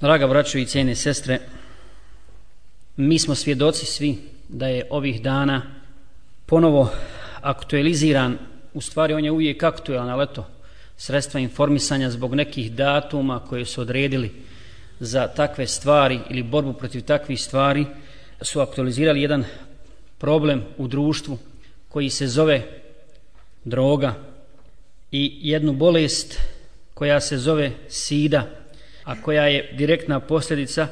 Draga braćo i cijene sestre, mi smo svjedoci svi da je ovih dana ponovo aktualiziran, u stvari on je uvijek aktualan, ali eto, sredstva informisanja zbog nekih datuma koje su odredili za takve stvari ili borbu protiv takvih stvari su aktualizirali jedan problem u društvu koji se zove droga i jednu bolest koja se zove sida, a koja je direktna posljedica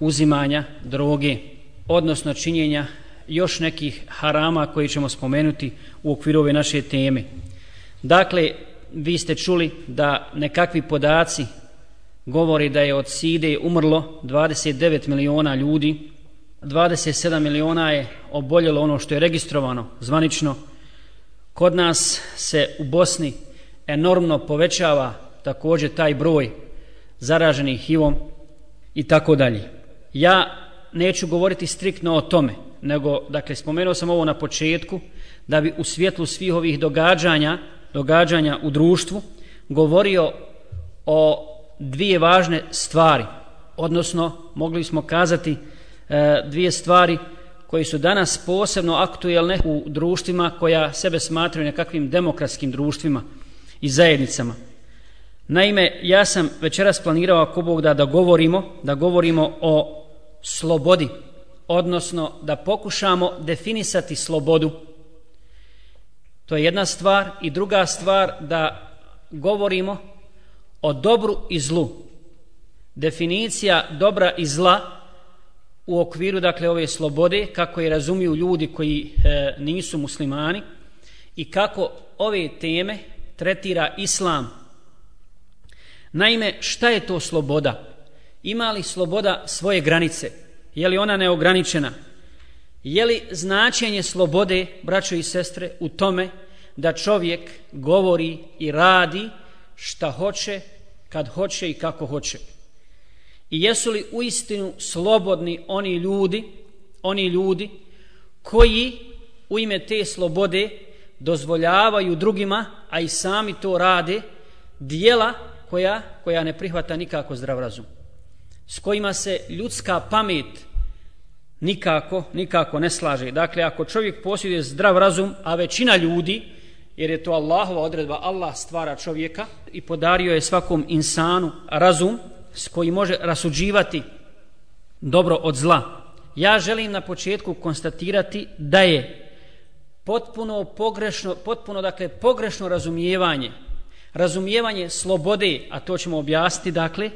uzimanja droge, odnosno činjenja još nekih harama koji ćemo spomenuti u okviru ove naše teme. Dakle, vi ste čuli da nekakvi podaci govori da je od side umrlo 29 miliona ljudi, 27 miliona je oboljelo ono što je registrovano zvanično. Kod nas se u Bosni enormno povećava također taj broj zaraženih HIV-om i tako dalje. Ja neću govoriti striktno o tome, nego, dakle, spomenuo sam ovo na početku, da bi u svjetlu svih ovih događanja, događanja u društvu, govorio o dvije važne stvari, odnosno, mogli smo kazati e, dvije stvari koji su danas posebno aktuelne u društvima koja sebe smatraju nekakvim demokratskim društvima i zajednicama. Naime, ja sam večeras planirao ako Bog da, da govorimo, da govorimo o slobodi, odnosno da pokušamo definisati slobodu. To je jedna stvar i druga stvar da govorimo o dobru i zlu. Definicija dobra i zla u okviru dakle ove slobode kako je razumiju ljudi koji e, nisu muslimani i kako ove teme tretira islam Naime, šta je to sloboda? Ima li sloboda svoje granice? Je li ona neograničena? Je li značenje slobode, braćo i sestre, u tome da čovjek govori i radi šta hoće, kad hoće i kako hoće? I jesu li u istinu slobodni oni ljudi, oni ljudi koji u ime te slobode dozvoljavaju drugima, a i sami to rade, dijela koja, koja ne prihvata nikako zdrav razum. S kojima se ljudska pamet nikako, nikako ne slaže. Dakle, ako čovjek posjeduje zdrav razum, a većina ljudi, jer je to Allahova odredba, Allah stvara čovjeka i podario je svakom insanu razum s koji može rasuđivati dobro od zla. Ja želim na početku konstatirati da je potpuno pogrešno, potpuno dakle pogrešno razumijevanje razumijevanje slobode, a to ćemo objasniti, dakle,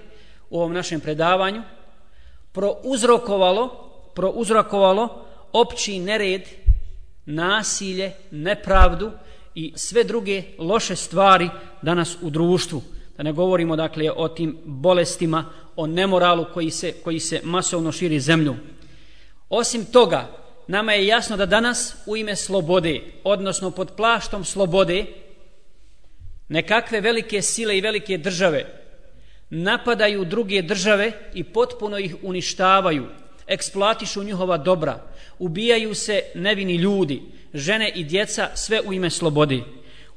u ovom našem predavanju, prouzrokovalo, prouzrokovalo opći nered, nasilje, nepravdu i sve druge loše stvari danas u društvu. Da ne govorimo, dakle, o tim bolestima, o nemoralu koji se, koji se masovno širi zemlju. Osim toga, nama je jasno da danas u ime slobode, odnosno pod plaštom slobode, nekakve velike sile i velike države napadaju druge države i potpuno ih uništavaju, eksploatišu njihova dobra, ubijaju se nevini ljudi, žene i djeca, sve u ime slobode.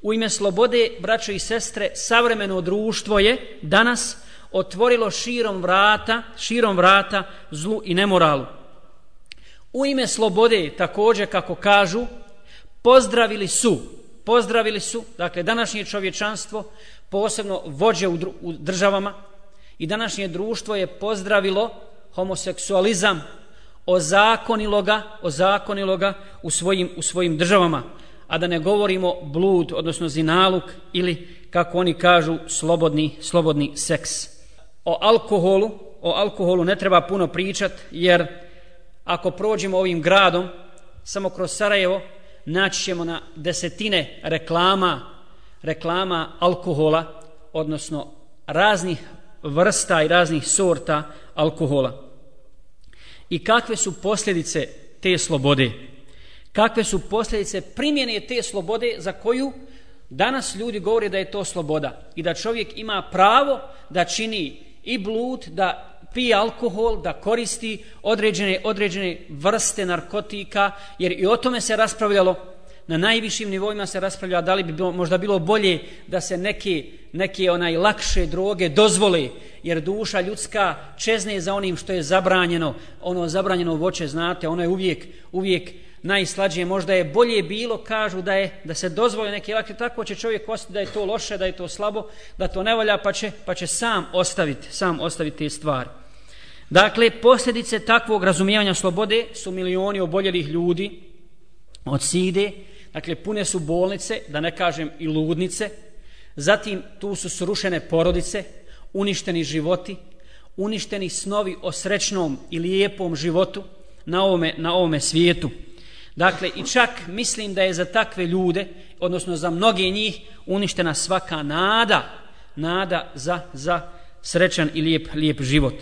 U ime slobode, braćo i sestre, savremeno društvo je danas otvorilo širom vrata, širom vrata zlu i nemoralu. U ime slobode, također kako kažu, pozdravili su pozdravili su, dakle, današnje čovječanstvo, posebno vođe u, u državama, i današnje društvo je pozdravilo homoseksualizam, ozakonilo ga, ozakonilo ga u svojim, u svojim državama, a da ne govorimo blud, odnosno zinaluk, ili, kako oni kažu, slobodni, slobodni seks. O alkoholu, o alkoholu ne treba puno pričat, jer ako prođemo ovim gradom, samo kroz Sarajevo, naći ćemo na desetine reklama, reklama alkohola, odnosno raznih vrsta i raznih sorta alkohola. I kakve su posljedice te slobode? Kakve su posljedice primjene te slobode za koju danas ljudi govore da je to sloboda i da čovjek ima pravo da čini i blud, da pije alkohol, da koristi određene, određene vrste narkotika, jer i o tome se raspravljalo, na najvišim nivoima se raspravlja da li bi bilo, možda bilo bolje da se neke, neke onaj lakše droge dozvole, jer duša ljudska čezne za onim što je zabranjeno, ono zabranjeno voće, znate, ono je uvijek, uvijek najslađije, možda je bolje bilo, kažu da je da se dozvoli neke lakše, tako će čovjek ostati da je to loše, da je to slabo, da to ne volja, pa će, pa će sam ostaviti, sam ostaviti te stvari. Dakle, posljedice takvog razumijevanja slobode su milioni oboljelih ljudi od side, dakle, pune su bolnice, da ne kažem i ludnice, zatim tu su srušene porodice, uništeni životi, uništeni snovi o srećnom i lijepom životu na ovome, na ovome svijetu. Dakle, i čak mislim da je za takve ljude, odnosno za mnoge njih, uništena svaka nada, nada za, za srećan i lijep, lijep život.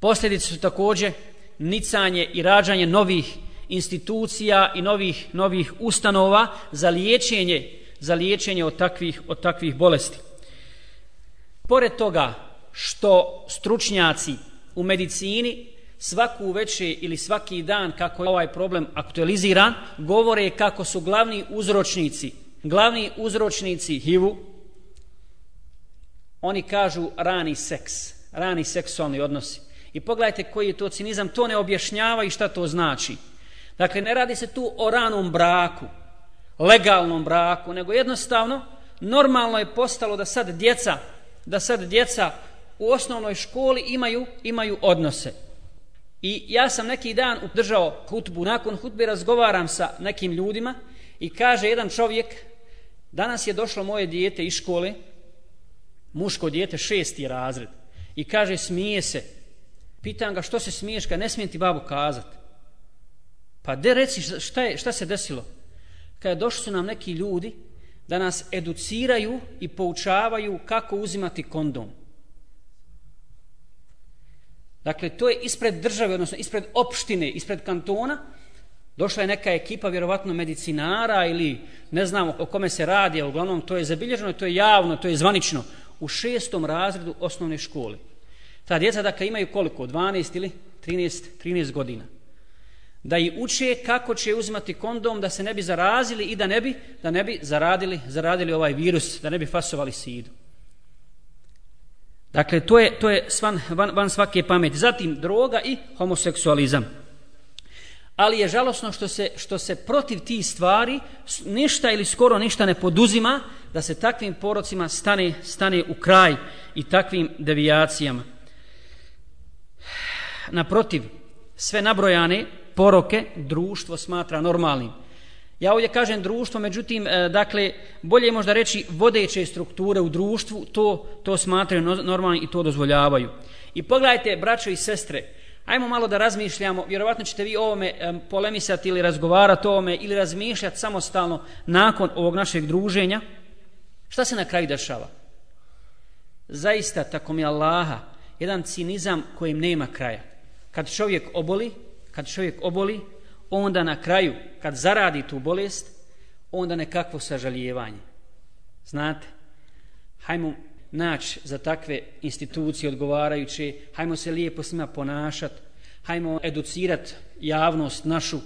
Posljedice su također nicanje i rađanje novih institucija i novih novih ustanova za liječenje za liječenje od takvih od takvih bolesti. Pored toga što stručnjaci u medicini svaku veče ili svaki dan kako je ovaj problem aktualiziran, govore kako su glavni uzročnici, glavni uzročnici HIV-u, oni kažu rani seks, rani seksualni odnosi. I pogledajte koji je to cinizam, to ne objašnjava i šta to znači. Dakle, ne radi se tu o ranom braku, legalnom braku, nego jednostavno normalno je postalo da sad djeca, da sad djeca u osnovnoj školi imaju imaju odnose. I ja sam neki dan držao hutbu, nakon hutbe razgovaram sa nekim ljudima i kaže jedan čovjek, danas je došlo moje dijete iz škole, muško dijete, šesti razred, i kaže, smije se, Pitan ga što se smiješ kad ne smijem ti babu kazat. Pa de reci šta, je, šta se desilo? Kad je došli su nam neki ljudi da nas educiraju i poučavaju kako uzimati kondom. Dakle, to je ispred države, odnosno ispred opštine, ispred kantona. Došla je neka ekipa, vjerovatno medicinara ili ne znamo o kome se radi, a uglavnom to je zabilježeno, to je javno, to je zvanično, u šestom razredu osnovne škole. Ta djeca dakle imaju koliko? 12 ili 13, 13 godina. Da i uče kako će uzimati kondom da se ne bi zarazili i da ne bi, da ne bi zaradili, zaradili ovaj virus, da ne bi fasovali sidu. Dakle, to je, to je svan, van, van svake pameti. Zatim, droga i homoseksualizam. Ali je žalosno što se, što se protiv tih stvari ništa ili skoro ništa ne poduzima da se takvim porocima stane, stane u kraj i takvim devijacijama naprotiv, sve nabrojane poroke društvo smatra normalnim. Ja ovdje kažem društvo, međutim, e, dakle, bolje je možda reći vodeće strukture u društvu, to, to smatraju normalnim i to dozvoljavaju. I pogledajte, braćo i sestre, ajmo malo da razmišljamo, vjerovatno ćete vi ovome e, polemisati ili razgovarati o ovome ili razmišljati samostalno nakon ovog našeg druženja. Šta se na kraju dešava? Zaista, tako mi Allaha, jedan cinizam kojim nema kraja kad čovjek oboli, kad čovjek oboli, onda na kraju, kad zaradi tu bolest, onda nekakvo sažalijevanje. Znate, hajmo naći za takve institucije odgovarajuće, hajmo se lijepo s njima ponašati, hajmo educirati javnost našu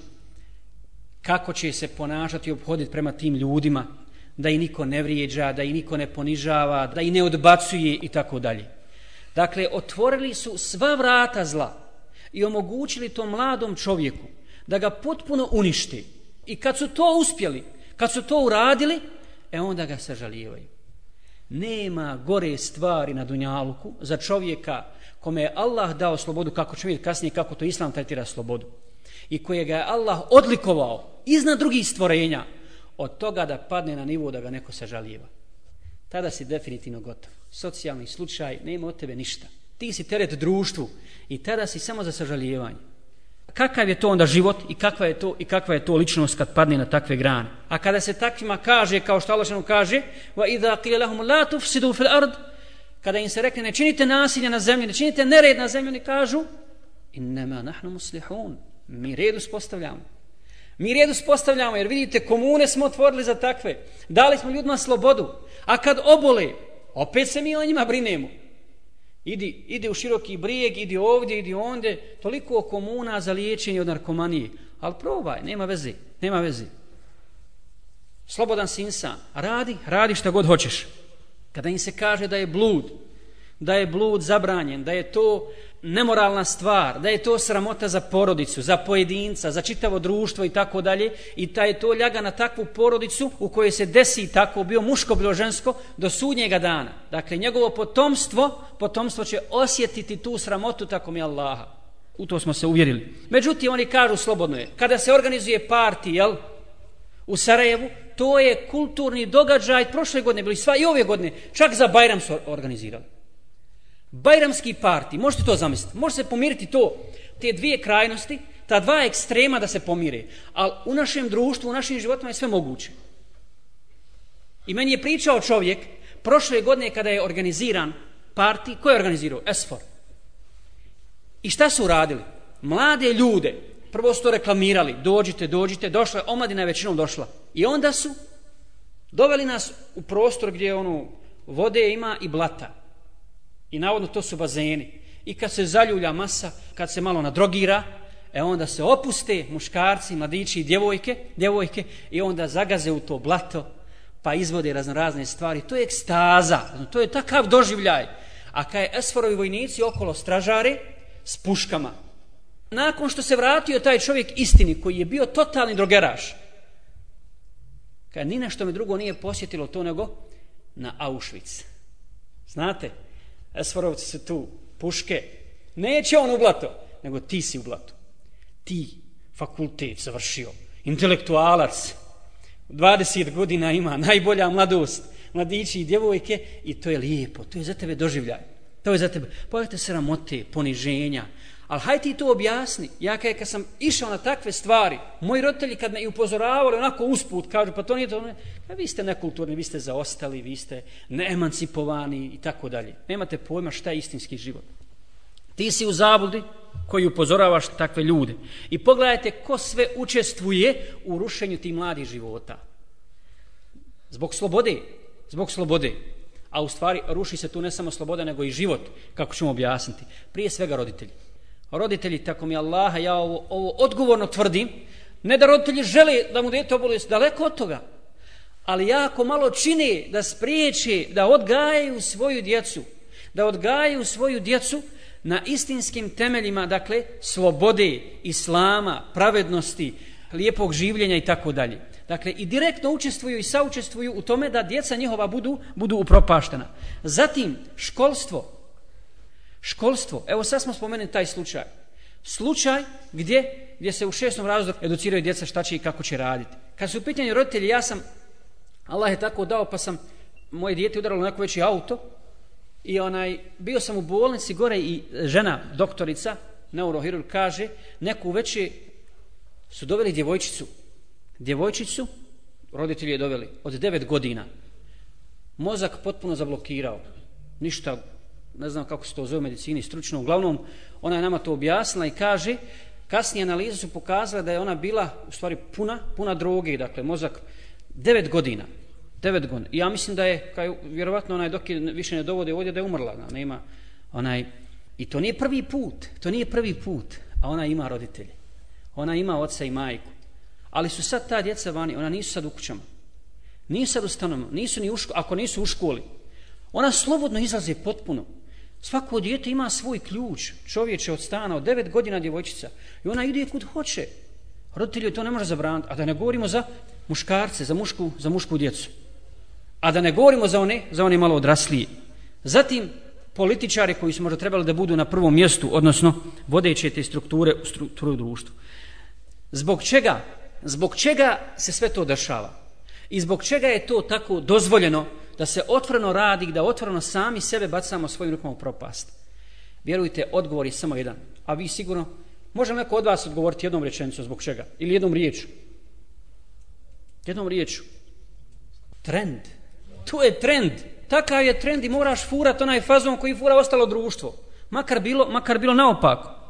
kako će se ponašati i obhoditi prema tim ljudima, da i niko ne vrijeđa, da i niko ne ponižava, da i ne odbacuje i tako dalje. Dakle, otvorili su sva vrata zla, i omogućili tom mladom čovjeku da ga potpuno uništi. I kad su to uspjeli, kad su to uradili, e onda ga sažalijevaju. Nema gore stvari na Dunjaluku za čovjeka kome je Allah dao slobodu, kako će vidjeti kasnije kako to Islam tretira slobodu, i kojega je Allah odlikovao iznad drugih stvorenja, od toga da padne na nivo da ga neko sažalijeva. Tada si definitivno gotov. Socijalni slučaj, nema od tebe ništa ti si teret društvu i tada si samo za sažalijevanje. Kakav je to onda život i kakva je to i kakva je to ličnost kad padne na takve grane? A kada se takvima kaže, kao što Allah kaže, wa idha qila lahum la tufsidu fil ard, kada im se rekne ne činite nasilje na zemlji, ne činite nered na zemlji, oni kažu innama nahnu muslihun. Mi red spostavljamo. Mi red spostavljamo jer vidite komune smo otvorili za takve. Dali smo ljudima slobodu. A kad obole, opet se mi o njima brinemo. Idi, idi u široki brijeg, idi ovdje, idi onde, toliko komuna za liječenje od narkomanije. Ali probaj, nema veze, nema veze. slobodan si insan, radi, radi šta god hoćeš. Kada im se kaže da je blud, da je blud zabranjen, da je to nemoralna stvar, da je to sramota za porodicu, za pojedinca, za čitavo društvo i tako dalje, i da je to ljaga na takvu porodicu u kojoj se desi tako, bio muško, bilo žensko, do sudnjega dana. Dakle, njegovo potomstvo, potomstvo će osjetiti tu sramotu tako mi Allaha. U to smo se uvjerili. Međutim, oni kažu slobodno je, kada se organizuje parti, jel, u Sarajevu, to je kulturni događaj, prošle godine bili sva i ove godine, čak za Bajram su organizirali. Bajramski parti, možete to zamisliti, može se pomiriti to, te dvije krajnosti, ta dva ekstrema da se pomire, ali u našem društvu, u našim životima je sve moguće. I meni je pričao čovjek, prošle godine kada je organiziran parti, ko je organizirao? Esfor. I šta su uradili? Mlade ljude, prvo su to reklamirali, dođite, dođite, došla, je, omladina je većinom došla. I onda su doveli nas u prostor gdje ono, vode ima i blata. I navodno to su bazeni. I kad se zaljulja masa, kad se malo nadrogira, e onda se opuste muškarci, mladići i djevojke, djevojke i onda zagaze u to blato, pa izvode razno razne stvari. To je ekstaza, to je takav doživljaj. A kad je Esforovi vojnici okolo stražare s puškama, nakon što se vratio taj čovjek istini koji je bio totalni drogeraš, kad ni na što mi drugo nije posjetilo to nego na Auschwitz. Znate, Esforovci su tu, puške. Neće on u blato, nego ti si u blato. Ti, fakultet završio, intelektualac, 20 godina ima, najbolja mladost, mladići i djevojke, i to je lijepo, to je za tebe doživljaj. To je za tebe. Pogledajte sramote, poniženja, Ali hajde ti to objasni. Ja kaj, kad sam išao na takve stvari, moji roditelji kad me i upozoravali onako usput, kažu, pa to nije to, ne, ja, vi ste nekulturni, vi ste zaostali, vi ste neemancipovani i tako dalje. Nemate pojma šta je istinski život. Ti si u zabludi koji upozoravaš takve ljude. I pogledajte ko sve učestvuje u rušenju tih mladih života. Zbog slobode. Zbog slobode. A u stvari ruši se tu ne samo sloboda, nego i život, kako ćemo objasniti. Prije svega roditelji roditelji, tako mi Allaha, ja ovo, ovo odgovorno tvrdim, ne da roditelji žele da mu dete oboluje, daleko od toga, ali jako malo čine da spriječe, da odgajaju svoju djecu, da odgajaju svoju djecu na istinskim temeljima, dakle, slobode, islama, pravednosti, lijepog življenja i tako dalje. Dakle, i direktno učestvuju i saučestvuju u tome da djeca njihova budu, budu upropaštena. Zatim, školstvo, Školstvo, evo sad smo spomenuli taj slučaj. Slučaj gdje, gdje se u šestom razredu educiraju djeca šta će i kako će raditi. Kad su u pitanju roditelji, ja sam, Allah je tako dao, pa sam moje dijete udaralo neko veći auto i onaj, bio sam u bolnici gore i žena, doktorica, neurohirurg, kaže, neku veći su doveli djevojčicu. Djevojčicu, roditelji je doveli, od 9 godina. Mozak potpuno zablokirao. Ništa ne znam kako se to zove u medicini stručno, uglavnom ona je nama to objasnila i kaže, kasnije analize su pokazale da je ona bila u stvari puna, puna droge, dakle mozak 9 godina. 9 godina. I ja mislim da je, kaj, vjerovatno onaj dok je više ne dovode ovdje, da je umrla. Da, nema, onaj, I to nije prvi put, to nije prvi put, a ona ima roditelje. Ona ima oca i majku. Ali su sad ta djeca vani, ona nisu sad u kućama. Nisu sad u stanovima, nisu ni u školi, ako nisu u školi. Ona slobodno izlaze potpuno. Svako dijete ima svoj ključ, čovječe od stana, od devet godina djevojčica. I ona ide kud hoće. Roditelji to ne može zabraniti. A da ne govorimo za muškarce, za mušku, za mušku djecu. A da ne govorimo za one, za one malo odraslije. Zatim, političari koji su možda trebali da budu na prvom mjestu, odnosno vodeće te strukture u strukturu društvu. Zbog čega? Zbog čega se sve to dešava? I zbog čega je to tako dozvoljeno da se otvoreno radi, da otvoreno sami sebe bacamo svojim rukama u propast. Vjerujte, odgovor je samo jedan. A vi sigurno, može neko od vas odgovoriti jednom rečenicom zbog čega? Ili jednom riječu? Jednom riječu. Trend. To je trend. Takav je trend i moraš furat onaj fazon koji fura ostalo društvo. Makar bilo, makar bilo naopako.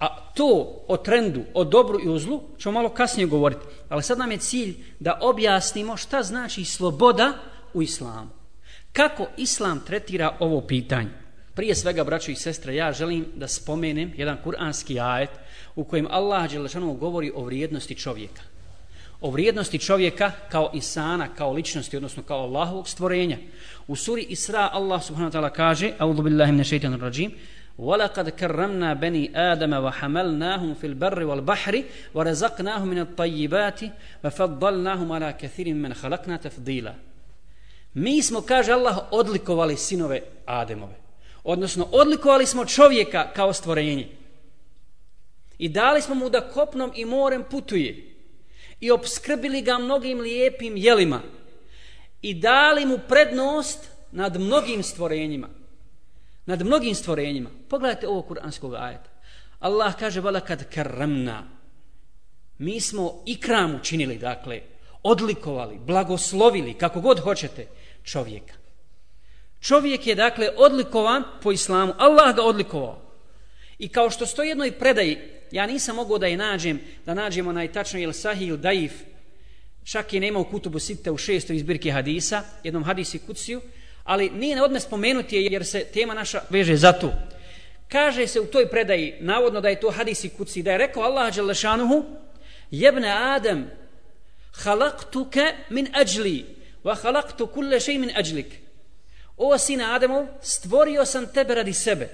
A to o trendu, o dobru i o zlu ćemo malo kasnije govoriti. Ali sad nam je cilj da objasnimo šta znači sloboda u islamu. Kako islam tretira ovo pitanje? Prije svega, braćo i sestre, ja želim da spomenem jedan kuranski ajet u kojem Allah Đelešanovu govori o vrijednosti čovjeka. o vrijednosti čovjeka kao insana, kao ličnosti, odnosno kao Allahovog stvorenja. U suri Isra Allah subhanahu wa ta'ala kaže, A'udhu billahi min shaitanir rajim, وَلَقَدْ كَرَّمْنَا بَنِي آدَمَ وَحَمَلْنَاهُمْ فِي الْبَرِّ وَالْبَحْرِ وَرَزَقْنَاهُمْ مِنَ الطَّيِّبَاتِ وَفَضَّلْنَاهُمْ عَلَى كَثِيرٍ مِنْ خَلَقْنَا تَفْضِيلًا Mi smo, kaže Allah, odlikovali sinove Ademove. Odnosno, odlikovali smo čovjeka kao stvorenje. I dali smo mu da kopnom i morem putuje. I obskrbili ga mnogim lijepim jelima. I dali mu prednost nad mnogim stvorenjima. Nad mnogim stvorenjima. Pogledajte ovo kuranskog ajeta. Allah kaže, vala kad karamna. Mi smo ikram učinili, dakle, odlikovali, blagoslovili, kako god hoćete, čovjeka. Čovjek je, dakle, odlikovan po islamu. Allah ga odlikovao. I kao što stoji jednoj predaji, ja nisam mogao da je nađem, da nađemo najtačno ili sahih ili daif, čak je nema u kutubu sitte u šestoj izbirki hadisa, jednom hadisi kuciju, ali nije odme spomenuti jer se tema naša veže za to. Kaže se u toj predaji, navodno da je to hadisi kuci, da je rekao Allah Đelešanuhu, jebne Adem, halaktuke min ajli, wa halaktu kulle shay min ajlik. O sine Ademov, stvorio sam tebe radi sebe,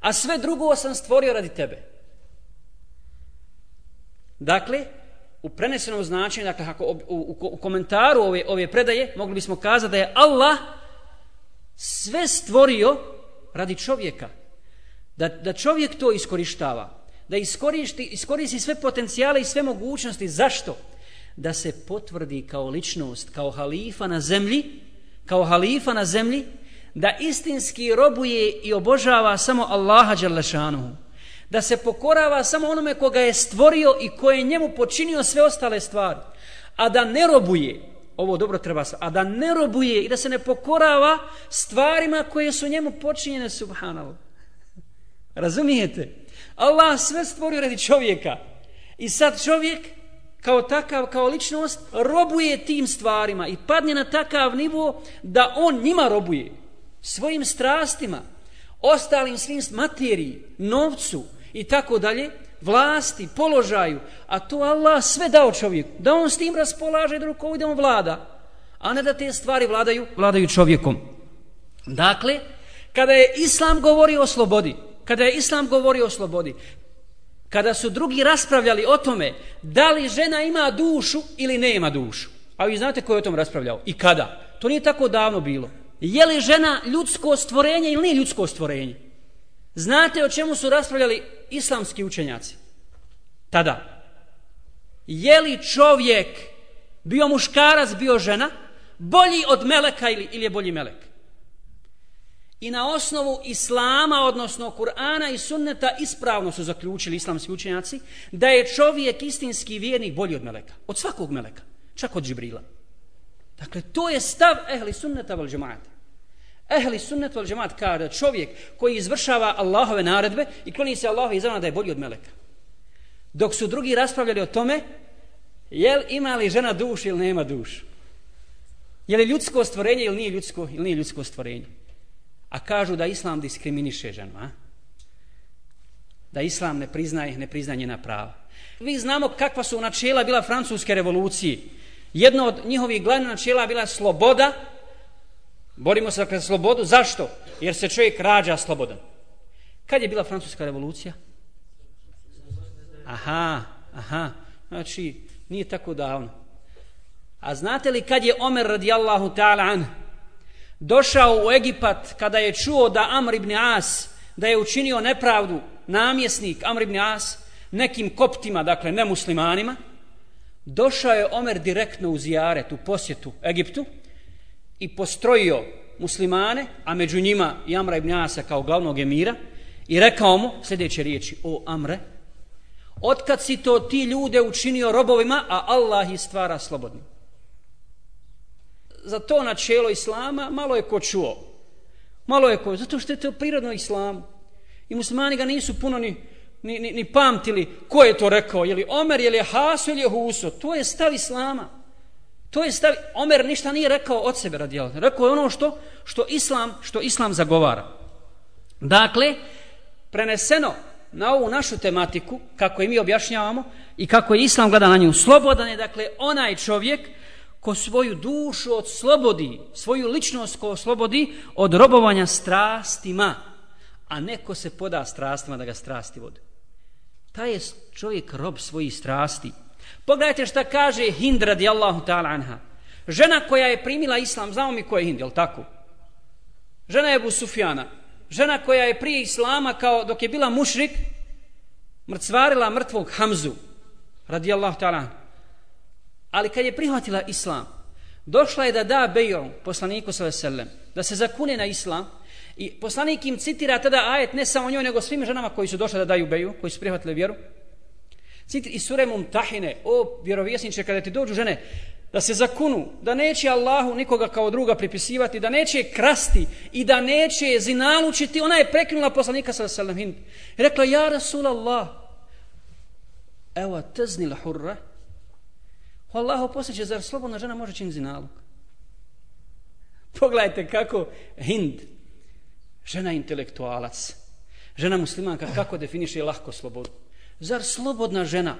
a sve drugo sam stvorio radi tebe. Dakle, u prenesenom značenju, dakle, ako u, u, u komentaru ove, ove predaje, mogli bismo kazati da je Allah sve stvorio radi čovjeka. Da, da čovjek to iskorištava. Da iskoristi, iskoristi sve potencijale i sve mogućnosti. Zašto? Da se potvrdi kao ličnost, kao halifa na zemlji, kao halifa na zemlji, da istinski robuje i obožava samo Allaha Đerlešanuhu, Da se pokorava samo onome koga je stvorio i koje je njemu počinio sve ostale stvari. A da ne robuje, ovo dobro treba a da ne robuje i da se ne pokorava stvarima koje su njemu počinjene, subhanallah. Razumijete? Allah sve stvorio radi čovjeka. I sad čovjek, kao takav, kao ličnost, robuje tim stvarima i padne na takav nivo da on njima robuje. Svojim strastima, ostalim svim materiji, novcu i tako dalje, vlasti, položaju, a to Allah sve dao čovjeku, da on s tim raspolaže da rukovode on vlada, a ne da te stvari vladaju, vladaju čovjekom. Dakle, kada je Islam govori o slobodi, kada je Islam govori o slobodi, kada su drugi raspravljali o tome da li žena ima dušu ili ne ima dušu, a vi znate ko je o tom raspravljao i kada, to nije tako davno bilo. Je li žena ljudsko stvorenje ili nije ljudsko stvorenje? Znate o čemu su raspravljali islamski učenjaci? Tada. Je li čovjek bio muškarac, bio žena, bolji od meleka ili, ili je bolji melek? I na osnovu islama, odnosno Kur'ana i sunneta, ispravno su zaključili islamski učenjaci da je čovjek istinski vjernik bolji od meleka. Od svakog meleka. Čak od Džibrila. Dakle, to je stav ehli sunneta val džemata. Ehli sunnet val džemat kaže da čovjek koji izvršava Allahove naredbe i kloni se Allahove izravna da je bolji od meleka. Dok su drugi raspravljali o tome, jel ima li žena duš ili nema duš? Je li ljudsko stvorenje ili nije ljudsko, ili nije ljudsko stvorenje? A kažu da Islam diskriminiše ženu, a? Da Islam ne priznaje, ne priznaje njena prava. Vi znamo kakva su načela bila francuske revolucije. Jedno od njihovih glavnih načela bila sloboda, Borimo se dakle za slobodu. Zašto? Jer se čovjek rađa slobodan. Kad je bila francuska revolucija? Aha, aha. Znači, nije tako davno. A znate li kad je Omer radijallahu ta'ala an došao u Egipat kada je čuo da Amr ibn As da je učinio nepravdu namjesnik Amr ibn As nekim koptima, dakle nemuslimanima, došao je Omer direktno u zijaret, u posjetu Egiptu i postrojio muslimane, a među njima i Amra ibn Asa kao glavnog emira, i rekao mu sljedeće riječi, o Amre, otkad si to ti ljude učinio robovima, a Allah ih stvara slobodnim. Za to načelo Islama malo je ko čuo. Malo je ko, zato što je to prirodno Islam. I muslimani ga nisu puno ni, ni, ni, ni pamtili ko je to rekao, je li Omer, je li Haso ili je Huso. To je stav Islama. To je stav, Omer ništa nije rekao od sebe radi Allah. Rekao je ono što, što islam, što islam zagovara. Dakle, preneseno na ovu našu tematiku, kako je mi objašnjavamo i kako je Islam gleda na nju, slobodan je, dakle, onaj čovjek ko svoju dušu odslobodi, svoju ličnost ko oslobodi od robovanja strastima, a neko se poda strastima da ga strasti vode. Taj je čovjek rob svojih strasti. Pogledajte šta kaže Hind radijallahu ta'ala anha. Žena koja je primila islam, znamo mi ko je Hind, je tako? Žena je Ebu Sufjana. Žena koja je prije islama, kao dok je bila mušrik, mrcvarila mrtvog Hamzu, radijallahu ta'ala. Ali kad je prihvatila islam, došla je da da bejo poslaniku sallallahu da se zakune na islam, i poslanik im citira tada ajet ne samo njoj, nego svim ženama koji su došle da daju beju, koji su prihvatili vjeru. Citira i sure Mumtahine, o vjerovjesniče, kada ti dođu žene, da se zakunu, da neće Allahu nikoga kao druga pripisivati, da neće krasti i da neće zinalučiti, ona je prekinula poslanika sa sallam hind. I rekla, ja Rasulallah, evo teznil hurra, Allaho posjeće, zar slobodna žena može činiti zinalog? Pogledajte kako hind, žena intelektualac, žena muslimanka, kako definiše lahko slobodu. Zar slobodna žena,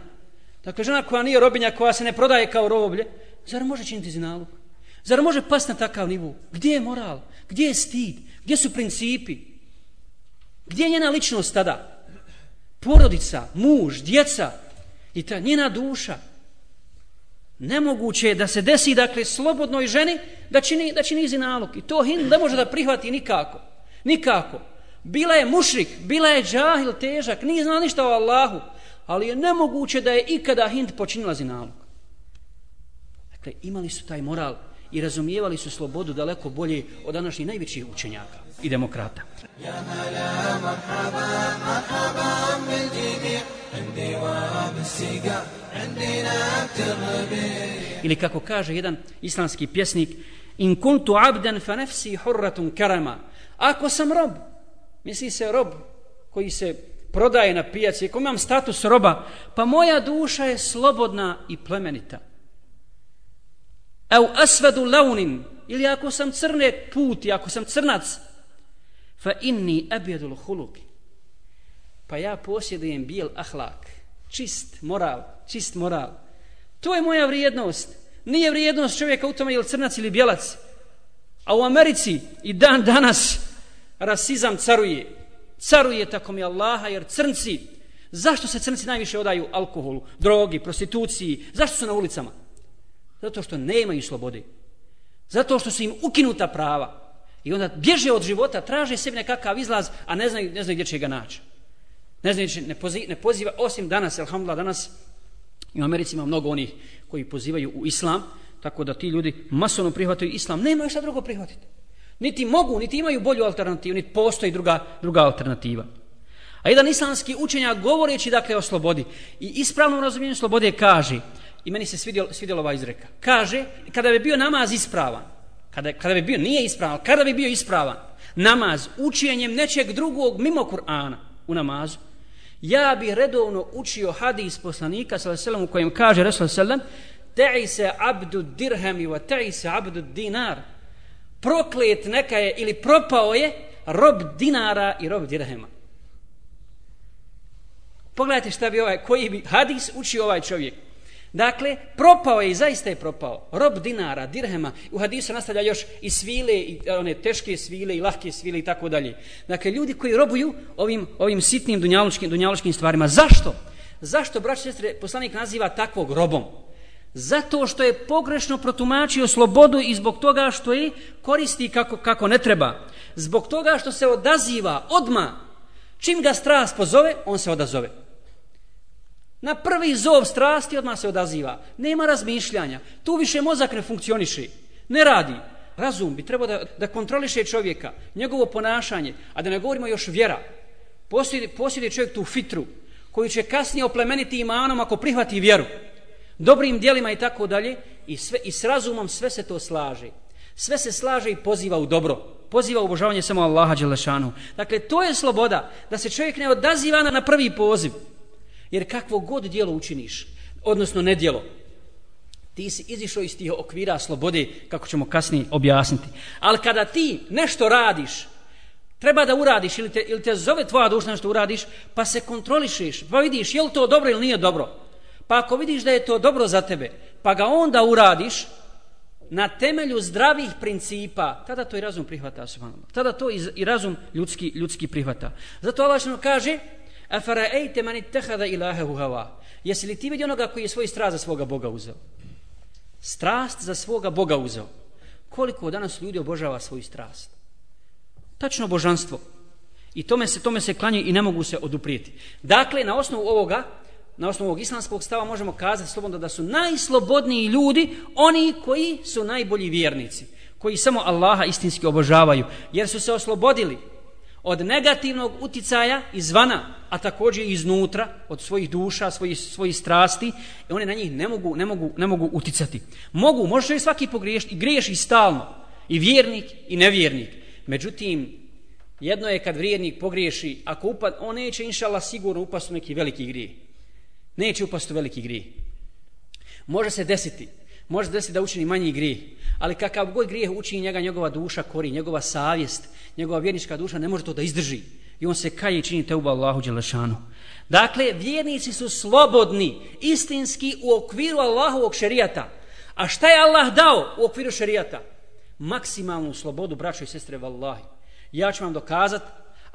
dakle žena koja nije robinja, koja se ne prodaje kao roblje, Zar može činiti zinalog? Zar može pas na takav nivu? Gdje je moral? Gdje je stid? Gdje su principi? Gdje je njena ličnost tada? Porodica, muž, djeca i ta njena duša. Nemoguće je da se desi, dakle, slobodnoj ženi da čini, da čini zinalog. I to hin ne može da prihvati nikako. Nikako. Bila je mušrik, bila je džahil težak, nije znala ništa o Allahu, ali je nemoguće da je ikada Hind počinila zinalog. Dakle, imali su taj moral i razumijevali su slobodu daleko bolje od današnjih najvećih učenjaka i demokrata. Ili kako kaže jedan islamski pjesnik, in kuntu abdan fa nafsi hurratun karama. Ako sam rob, misli se rob koji se prodaje na pijaci, ako imam status roba, pa moja duša je slobodna i plemenita. Au asvadu launin, ili ako sam crne puti, ako sam crnac, fa inni abjadul huluki. Pa ja posjedujem bijel ahlak, čist moral, čist moral. To je moja vrijednost. Nije vrijednost čovjeka u tome je crnac ili bjelac. A u Americi i dan danas rasizam caruje. Caruje tako mi Allaha jer crnci, zašto se crnci najviše odaju alkoholu, drogi, prostituciji, zašto su na ulicama? Zato što nemaju slobode. Zato što su im ukinuta prava. I onda bježe od života, traže sebi nekakav izlaz, a ne znaju, ne znaju gdje će ga naći. Ne znači, ne, poziva, ne poziva, osim danas, alhamdulillah, danas i u Americi ima mnogo onih koji pozivaju u islam, tako da ti ljudi masovno prihvataju islam, nema šta drugo prihvatiti. Niti mogu, niti imaju bolju alternativu, niti postoji druga, druga alternativa. A jedan islamski učenjak govoreći dakle o slobodi i ispravnom razumijenju slobode kaže i meni se svidjela svidjelo ova izreka. Kaže, kada bi bio namaz ispravan, kada, kada bi bio, nije ispravan, kada bi bio ispravan, namaz učenjem nečeg drugog mimo Kur'ana u namazu, ja bi redovno učio hadis poslanika sallallahu u kojem kaže Rasul sallam alejhi se abdu dirhami wa ta'i se abdu dinar. Proklet neka je ili propao je rob dinara i rob dirhema. Pogledajte šta bi ovaj koji bi hadis učio ovaj čovjek. Dakle, propao je i zaista je propao. Rob dinara, dirhema, u hadisu nastavlja još i svile, i e, one teške svile i lahke svile i tako dalje. Dakle, ljudi koji robuju ovim, ovim sitnim dunjalučkim, dunjalučkim stvarima. Zašto? Zašto, braći sestre, poslanik naziva takvog robom? Zato što je pogrešno protumačio slobodu i zbog toga što je koristi kako, kako ne treba. Zbog toga što se odaziva odma čim ga strast pozove, on se odazove. Na prvi zov strasti odmah se odaziva. Nema razmišljanja. Tu više mozak ne funkcioniše. Ne radi. Razum bi trebao da, da kontroliše čovjeka, njegovo ponašanje, a da ne govorimo još vjera. Posjedi, posjedi čovjek tu fitru, koju će kasnije oplemeniti imanom ako prihvati vjeru. Dobrim dijelima i tako dalje. I, sve, I s razumom sve se to slaže. Sve se slaže i poziva u dobro. Poziva u obožavanje samo Allaha Đelešanu. Dakle, to je sloboda. Da se čovjek ne odaziva na prvi poziv. Jer kakvo god dijelo učiniš, odnosno nedjelo, ti si izišao iz tih okvira slobode, kako ćemo kasnije objasniti. Ali kada ti nešto radiš, Treba da uradiš ili te, ili te zove tvoja duša što uradiš, pa se kontrolišeš, pa vidiš je li to dobro ili nije dobro. Pa ako vidiš da je to dobro za tebe, pa ga onda uradiš na temelju zdravih principa, tada to i razum prihvata. Tada to i razum ljudski, ljudski prihvata. Zato Allah kaže, Afara'ejte man ittehada ilahehu hava. Jesi li ti vidi onoga koji je svoj strast za svoga Boga uzeo? Strast za svoga Boga uzeo. Koliko danas ljudi obožava svoju strast? Tačno božanstvo. I tome se, tome se klanju i ne mogu se oduprijeti. Dakle, na osnovu ovoga, na osnovu ovog islamskog stava možemo kazati slobodno da su najslobodniji ljudi oni koji su najbolji vjernici. Koji samo Allaha istinski obožavaju. Jer su se oslobodili od negativnog uticaja izvana, a također i iznutra, od svojih duša, svojih, svojih strasti, i one na njih ne mogu, ne mogu, ne mogu uticati. Mogu, može i svaki pogriješiti, i griješi stalno, i vjernik, i nevjernik. Međutim, jedno je kad vjernik pogriješi, ako upad, on neće, inšala, sigurno upast u neki veliki grije. Neće upast u veliki grije. Može se desiti, može se desiti da učini manji grijeh, ali kakav god grijeh učini njega, njegova duša kori, njegova savjest, njegova vjernička duša ne može to da izdrži. I on se kaje i čini te uba Allahu Đelešanu. Dakle, vjernici su slobodni, istinski u okviru Allahovog šerijata. A šta je Allah dao u okviru šerijata? Maksimalnu slobodu, braćo i sestre, vallahi. Ja ću vam dokazati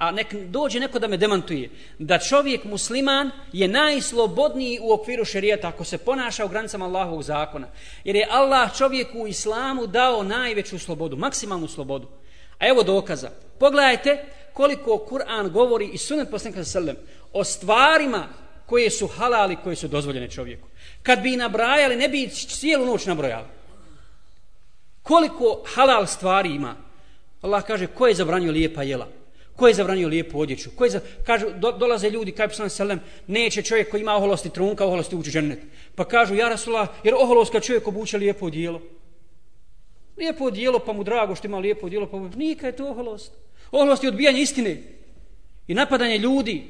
a nek dođe neko da me demantuje, da čovjek musliman je najslobodniji u okviru šerijata ako se ponaša u granicama Allahovog zakona. Jer je Allah čovjeku u islamu dao najveću slobodu, maksimalnu slobodu. A evo dokaza. Pogledajte koliko Kur'an govori i sunet poslanika sallam o stvarima koje su halali, koje su dozvoljene čovjeku. Kad bi nabrajali, ne bi cijelu noć nabrojali. Koliko halal stvari ima? Allah kaže, ko je zabranio lijepa jela? Ko je zabranio lijepu odjeću? Ko je za... Kažu, do, dolaze ljudi, kaj poslanik selem, neće čovjek koji ima oholosti trunka, oholosti ući džennet. Pa kažu, ja Rasula, jer oholost kad čovjek obuče lijepo odijelo. Lijepo odijelo, pa mu drago što ima lijepo odijelo, pa mu... Nika je to oholost. Oholost je odbijanje istine i napadanje ljudi.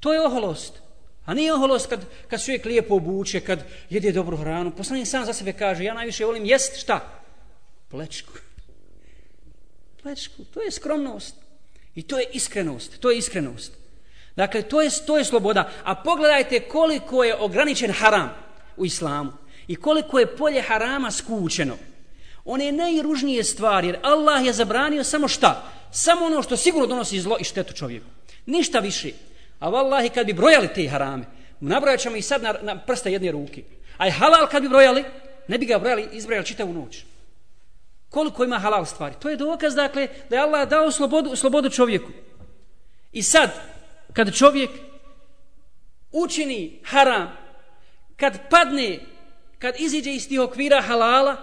To je oholost. A nije oholost kad, kad čovjek lijepo obuče, kad jede dobru hranu. Poslanik sam za sebe kaže, ja najviše volim jest šta? Plečku. Plečku. To je skromnost. I to je iskrenost. To je iskrenost. Dakle, to je, to je sloboda. A pogledajte koliko je ograničen haram u islamu. I koliko je polje harama skučeno one najružnije stvari, jer Allah je zabranio samo šta? Samo ono što sigurno donosi zlo i štetu čovjeku. Ništa više. A vallahi kad bi brojali te harame, nabrojat ćemo ih sad na, na prsta jedne ruke. A je halal kad bi brojali, ne bi ga brojali, izbrojali čitavu noć. Koliko ima halal stvari? To je dokaz, dakle, da je Allah dao slobodu, slobodu čovjeku. I sad, kad čovjek učini haram, kad padne, kad iziđe iz tih okvira halala,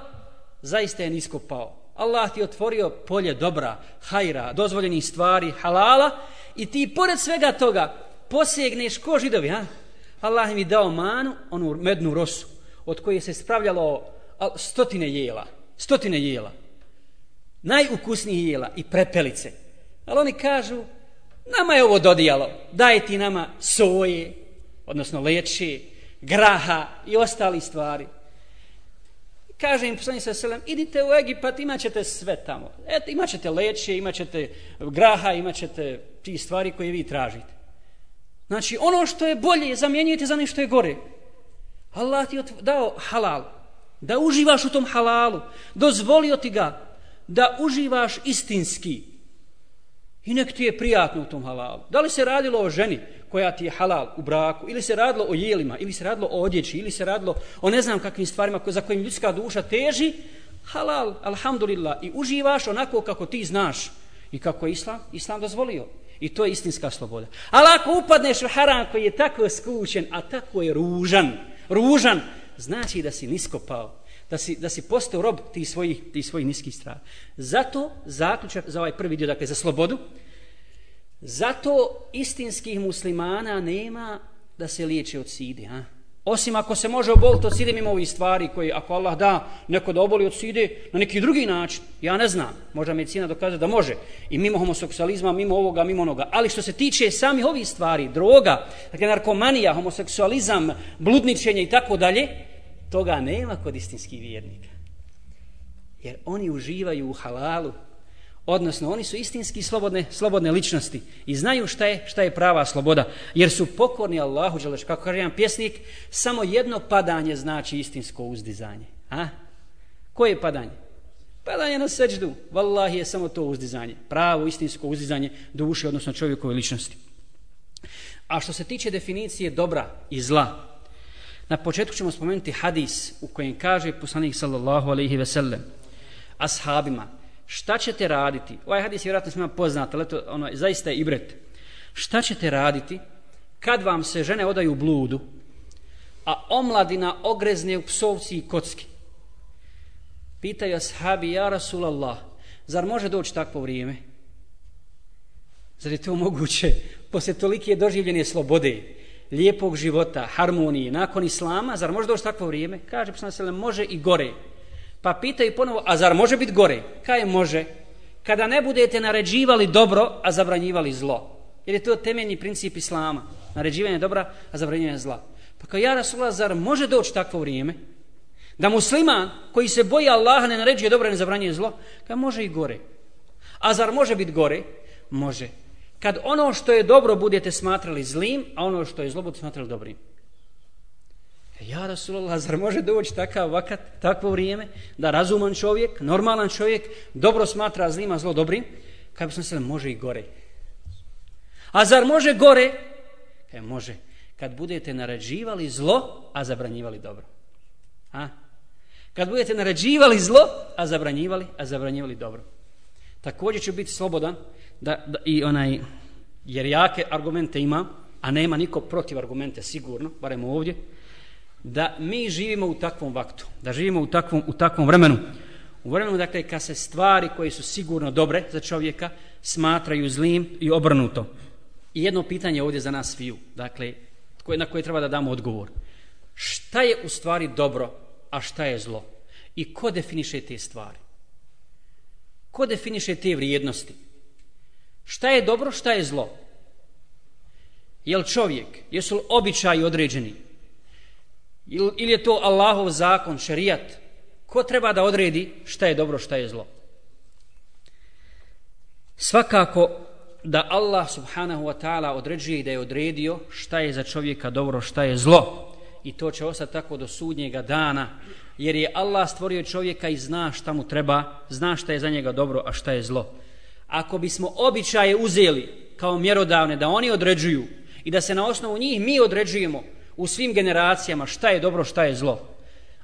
zaista je nisko pao. Allah ti otvorio polje dobra, hajra, dozvoljenih stvari, halala i ti pored svega toga posegneš ko židovi, ha? Allah mi dao manu, onu mednu rosu, od koje se spravljalo stotine jela, stotine jela, najukusnijih jela i prepelice. Ali oni kažu, nama je ovo dodijalo, daj ti nama soje, odnosno leče, graha i ostali stvari. Kaže im poslanik sa selem, idite u Egipat, imat ćete sve tamo. Eto, imat ćete leće, imat ćete graha, imat ćete ti stvari koje vi tražite. Znači, ono što je bolje, zamjenjujete za nešto je gore. Allah ti je dao halal, da uživaš u tom halalu, dozvolio ti ga da uživaš istinski. I nek ti je prijatno u tom halalu. Da li se radilo o ženi koja ti je halal u braku, ili se radilo o jelima, ili se radilo o odjeći, ili se radilo o ne znam kakvim stvarima za kojim ljudska duša teži, halal, alhamdulillah, i uživaš onako kako ti znaš i kako je islam, islam dozvolio. I to je istinska sloboda. Ali ako upadneš u haram koji je tako skućen, a tako je ružan, ružan, znači da si nisko pao, da si, da si postao rob ti svojih, ti svojih niskih strana. Zato zaključak za ovaj prvi dio, dakle za slobodu, Zato istinskih muslimana nema da se liječe od side. Ha? Osim ako se može oboliti od side mimo ovih stvari koji, ako Allah da neko da oboli od side na neki drugi način, ja ne znam, možda medicina dokaže da može. I mimo homoseksualizma, mimo ovoga, mimo onoga. Ali što se tiče samih ovih stvari, droga, dakle narkomanija, homoseksualizam, bludničenje i tako dalje, toga nema kod istinskih vjernika. Jer oni uživaju u halalu, Odnosno, oni su istinski slobodne, slobodne ličnosti i znaju šta je, šta je prava sloboda. Jer su pokorni Allahu, Đeleš, kako kaže jedan pjesnik, samo jedno padanje znači istinsko uzdizanje. A? Koje je padanje? Padanje na seđdu. Wallahi je samo to uzdizanje. Pravo, istinsko uzdizanje duše, odnosno čovjekove ličnosti. A što se tiče definicije dobra i zla, na početku ćemo spomenuti hadis u kojem kaže poslanik sallallahu alaihi ve sellem ashabima, šta ćete raditi? Ovaj hadis je vjerojatno svima poznat, ali to ono, zaista je ibret. Šta ćete raditi kad vam se žene odaju bludu, a omladina ogrezne u psovci i kocki? Pitaju ashabi, ja Rasulallah, zar može doći takvo vrijeme? Zar je to moguće? Posle tolike doživljene slobode, lijepog života, harmonije, nakon Islama, zar može doći takvo vrijeme? Kaže, poslana se, može i gore. Pa pitaju ponovo, a zar može biti gore? Kaj može? Kada ne budete naređivali dobro, a zabranjivali zlo. Jer je to temeljni princip Islama. Naređivanje dobra, a zabranjivanje zla. Pa kao ja Rasulullah, zar može doći takvo vrijeme? Da musliman koji se boji Allaha ne naređuje dobro ne zabranjuje zlo, kao može i gore. A zar može biti gore? Može. Kad ono što je dobro budete smatrali zlim, a ono što je zlo budete smatrali dobrim. Ja, Rasulullah, zar može doći takav vakat, takvo vrijeme, da razuman čovjek, normalan čovjek, dobro smatra zlima, zlo dobrim, kad bi sam se može i gore. A zar može gore? E, može. Kad budete narađivali zlo, a zabranjivali dobro. A? Kad budete narađivali zlo, a zabranjivali, a zabranjivali dobro. Također će biti slobodan da, da, i onaj, jer jake argumente ima, a nema niko protiv argumente sigurno, barem ovdje, da mi živimo u takvom vaktu, da živimo u takvom, u takvom vremenu. U vremenu, dakle, kad se stvari koje su sigurno dobre za čovjeka smatraju zlim i obrnuto. I jedno pitanje ovdje za nas sviju, dakle, koje, na koje treba da damo odgovor. Šta je u stvari dobro, a šta je zlo? I ko definiše te stvari? Ko definiše te vrijednosti? Šta je dobro, šta je zlo? Jel čovjek, jesu li običaji određeni? Ili je to Allahov zakon, šerijat? Ko treba da odredi šta je dobro, šta je zlo? Svakako da Allah subhanahu wa ta'ala određuje i da je odredio šta je za čovjeka dobro, šta je zlo. I to će ostati tako do sudnjega dana, jer je Allah stvorio čovjeka i zna šta mu treba, zna šta je za njega dobro, a šta je zlo. Ako bismo običaje uzeli kao mjerodavne, da oni određuju i da se na osnovu njih mi određujemo, u svim generacijama šta je dobro, šta je zlo.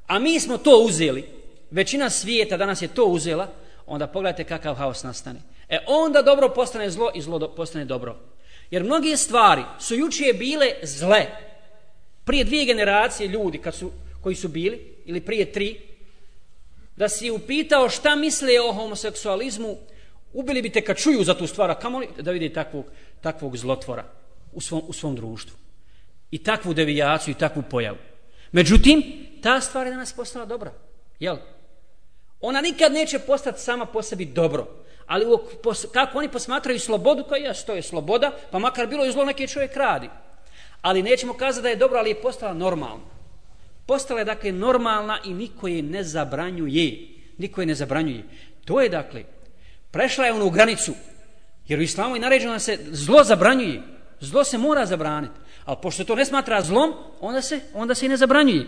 A mi smo to uzeli, većina svijeta danas je to uzela, onda pogledajte kakav haos nastane. E onda dobro postane zlo i zlo postane dobro. Jer mnoge stvari su jučije bile zle. Prije dvije generacije ljudi kad su, koji su bili, ili prije tri, da si upitao šta misle o homoseksualizmu, ubili bi te kad čuju za tu stvar, a kamoli da vidi takvog, takvog zlotvora u svom, u svom društvu i takvu devijaciju i takvu pojavu. Međutim, ta stvar je danas postala dobra. Jel? Ona nikad neće postati sama po sebi dobro. Ali kako oni posmatraju slobodu, kao jes, to je sloboda, pa makar bilo i zlo neki čovjek radi. Ali nećemo kazati da je dobro, ali je postala normalna. Postala je dakle normalna i niko je ne zabranjuje. Niko je ne zabranjuje. To je dakle, prešla je onu granicu, jer u islamu je naređeno da se zlo zabranjuje. Zlo se mora zabraniti. Ali pošto to ne smatra zlom, onda se, onda se i ne zabranjuje.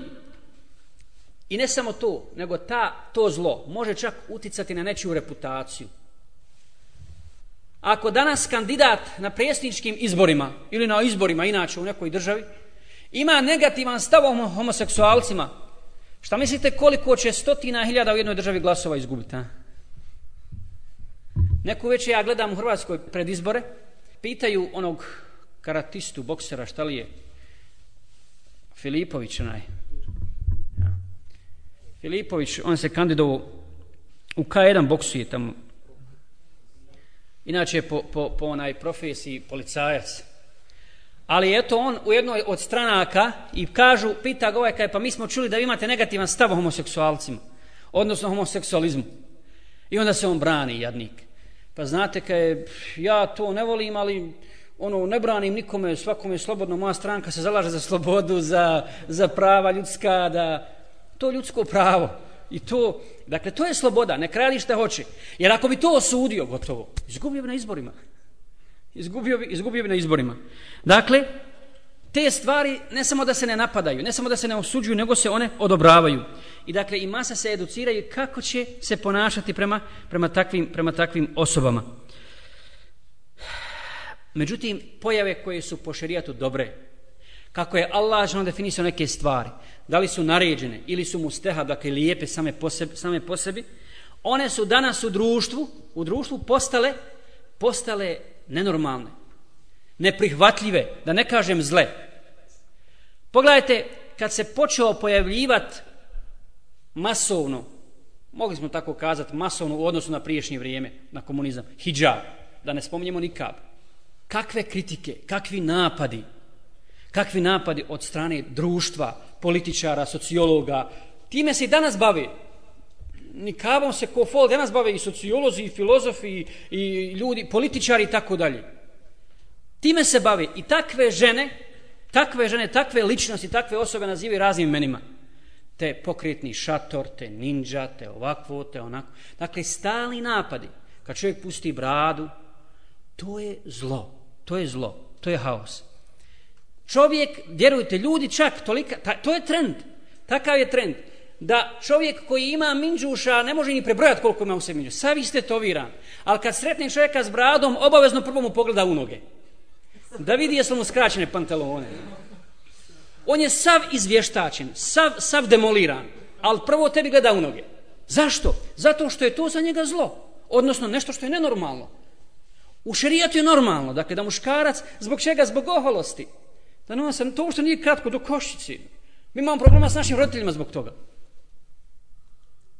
I ne samo to, nego ta, to zlo može čak uticati na nečiju reputaciju. Ako danas kandidat na predsjedničkim izborima ili na izborima inače u nekoj državi ima negativan stav o homoseksualcima, šta mislite koliko će stotina hiljada u jednoj državi glasova izgubiti? A? Neku večer ja gledam u Hrvatskoj pred izbore, pitaju onog karatistu, boksera, šta li je? Filipović, onaj. Ja. Filipović, on se kandidovao u K1 boksuje tamo. Inače po, po, po onaj profesiji policajac. Ali eto on u jednoj od stranaka i kažu, pita ga ovaj kaj, pa mi smo čuli da vi imate negativan stav o homoseksualcima, odnosno homoseksualizmu. I onda se on brani, jadnik. Pa znate kaj, ja to ne volim, ali ono, ne branim nikome, svakome je slobodno, moja stranka se zalaže za slobodu, za, za prava ljudska, da to je ljudsko pravo. I to, dakle, to je sloboda, ne krali šta hoće. Jer ako bi to osudio, gotovo, izgubio bi na izborima. Izgubio bi, izgubio bi na izborima. Dakle, te stvari ne samo da se ne napadaju, ne samo da se ne osuđuju, nego se one odobravaju. I dakle, i masa se educiraju kako će se ponašati prema, prema, takvim, prema takvim osobama. Međutim, pojave koje su po šerijatu dobre, kako je Allah žena definisao neke stvari, da li su naređene ili su mustehab, dakle lijepe same po, sebi, same po sebi, one su danas u društvu, u društvu postale, postale nenormalne, neprihvatljive, da ne kažem zle. Pogledajte, kad se počeo pojavljivati masovno, mogli smo tako kazati, masovno u odnosu na priješnje vrijeme, na komunizam, hijab, da ne spominjemo nikab, kakve kritike, kakvi napadi, kakvi napadi od strane društva, političara, sociologa, time se i danas bavi. Nikabom se ko fol danas bave i sociolozi, i filozofi, i ljudi, političari i tako dalje. Time se bavi i takve žene, takve žene, takve ličnosti, takve osobe nazivaju raznim imenima. Te pokretni šator, te ninja, te ovakvo, te onako. Dakle, stali napadi. Kad čovjek pusti bradu, to je zlo. To je zlo. To je haos. Čovjek, vjerujte, ljudi čak, tolika, ta, to je trend. Takav je trend. Da čovjek koji ima minđuša ne može ni prebrojati koliko ima u sebi minđuša. Sav ste to viran. Ali kad sretne čovjeka s bradom, obavezno prvo mu pogleda u noge. Da vidi jesu mu skraćene pantalone. On je sav izvještačen, sav, sav demoliran. Ali prvo tebi gleda u noge. Zašto? Zato što je to za njega zlo. Odnosno nešto što je nenormalno. U šerijatu je normalno. Dakle, da muškarac, zbog čega? Zbog oholosti. Da nosa, to što nije kratko do košici. Mi imamo problema s našim roditeljima zbog toga.